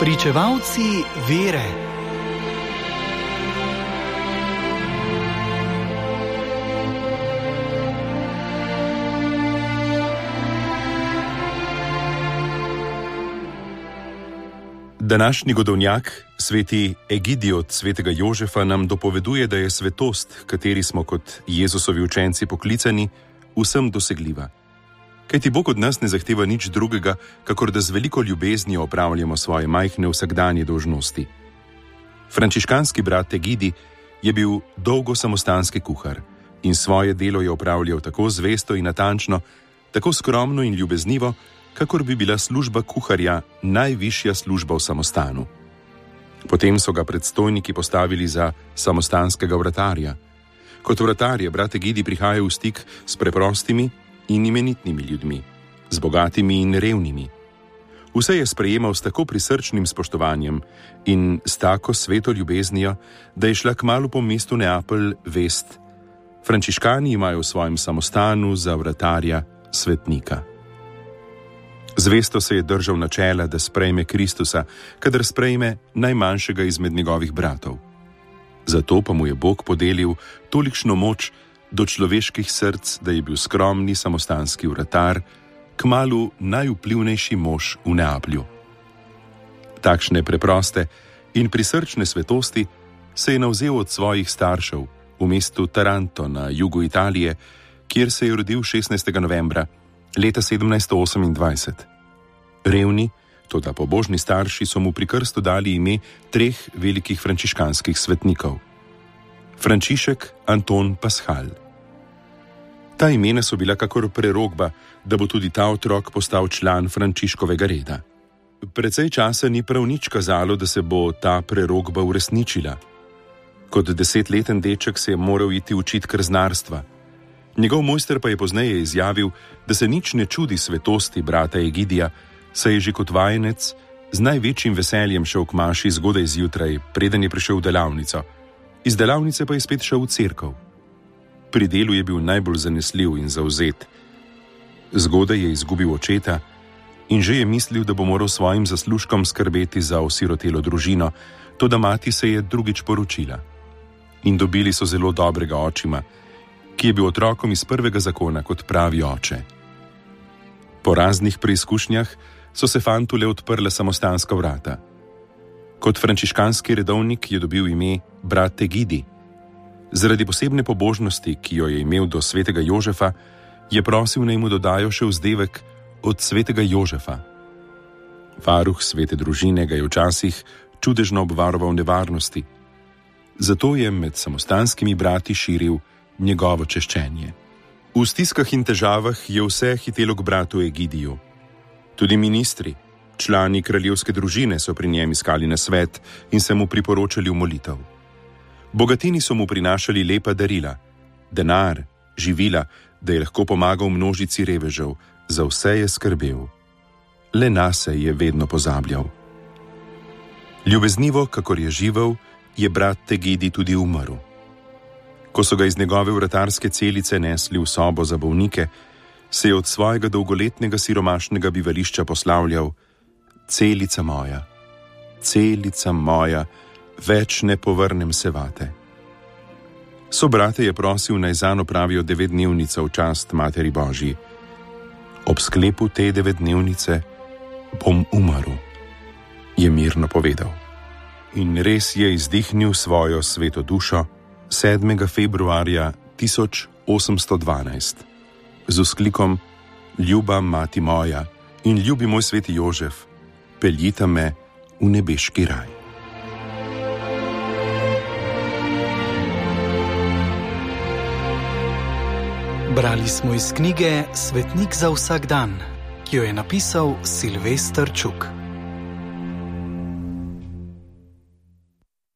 Pričevalci vere. Današnji godovnjak, sveti Egidiot svetega Jožefa, nam dopoveduje, da je svetost, kateri smo kot Jezusovi učenci poklicani, vsem dosegljiva. Kaj ti Bog od nas ne zahteva nič drugega, kakor da z veliko ljubeznijo opravljamo svoje majhne vsakdanje dožnosti. Frančiškanski brat Egidi je bil dolgo samostanski kuhar in svoje delo je opravljal tako zvesto in natančno, tako skromno in ljubeznivo, kakor bi bila služba kuharja najvišja služba v samostanu. Potem so ga predstojniki postavili za samostanskega vratarja. Kot vratar je brat Egidi prihajal v stik s preprostimi in imenitnimi ljudmi, z bogatimi in revnimi. Vse je sprejemal s tako prisrčnim spoštovanjem in s tako sveto ljubeznijo, da je šla k malu po mestu Neapelj vest: Frančiškani imajo v svojem samostanu za vratarja svetnika. Zvesto se je držal načela, da sprejme Kristusa, kadar sprejme najmanjšega izmed njegovih bratov. Zato pa mu je Bog podelil tolikšno moč do človeških src, da je bil skromni samostanski vratar, kmalu najvplivnejši mož v Neaplju. Takšne preproste in prisrčne svetosti se je navzel od svojih staršev v mestu Taranto na jugu Italije, kjer se je rodil 16. novembra leta 1728. Revni, toda pobožni starši so mu pri krstu dali ime treh velikih frančiškanskih svetnikov: Frančišek Anton Paschal. Ta imena so bila kakor prerogba, da bo tudi ta otrok postal član Frančiškovega reda. Predvsej časa ni prav nič kazalo, da se bo ta prerogba uresničila. Kot desetleten deček se je moral iti učiti krznarstva. Njegov mojster pa je pozneje izjavil, da se nič ne čudi svetosti brata Egidija, saj je že kot vajenec z največjim veseljem šel k maši zgodaj zjutraj, preden je prišel v delavnico, iz delavnice pa je spet šel v cerkev. Pri delu je bil najbolj zanesljiv in zauzet. Zgodaj je izgubil očeta in že je mislil, da bo moral svojim zaslužkom skrbeti za osirotelo družino, to da mati se je drugič poročila. In dobili so zelo dobrega očima ki je bil otrokom iz prvega zakona kot pravi oče. Po raznih preizkušnjah so se fantu le odprla samostanska vrata. Kot frančiškanski redovnik je dobil ime brat Tegidi. Zaradi posebne pobožnosti, ki jo je imel do svetega Jožefa, je prosil naj mu dodajo še vzdevek od svetega Jožefa. Varuh svete družine ga je včasih čudežno obvaroval nevarnosti, zato je med samostanskimi brati širil njegovo češčenje. V stiskah in težavah je vse hitelo k bratu Egidiju. Tudi ministri, člani kraljevske družine so pri njem iskali na svet in se mu priporočali v molitev. Bogatini so mu prinašali lepa darila, denar, živila, da je lahko pomagal množici revežev, za vse je skrbel. Le nas je vedno pozabljal. Ljubeznivo, kakor je živel, je brat Tegidi tudi umrl. Ko so ga iz njegove vratarske celice nesli v sobo za bolnike, se je od svojega dolgoletnega siromašnega bivališča poslavljal: Celica moja, celica moja, več ne povrnem se vate. Sobrate je prosil naj zano pravijo devetdnevnico v čast Materi Božji. Ob sklepu te devetdnevnice bom umrl, je mirno povedal. In res je izdihnil svojo sveto dušo. 7. februarja 1812 z usklikom: Ljuba mati moja in ljubi moj sveti Jožef, peljite me v nebeški raj. Brali smo iz knjige Svetnik za vsak dan, ki jo je napisal Silvestr Čuk.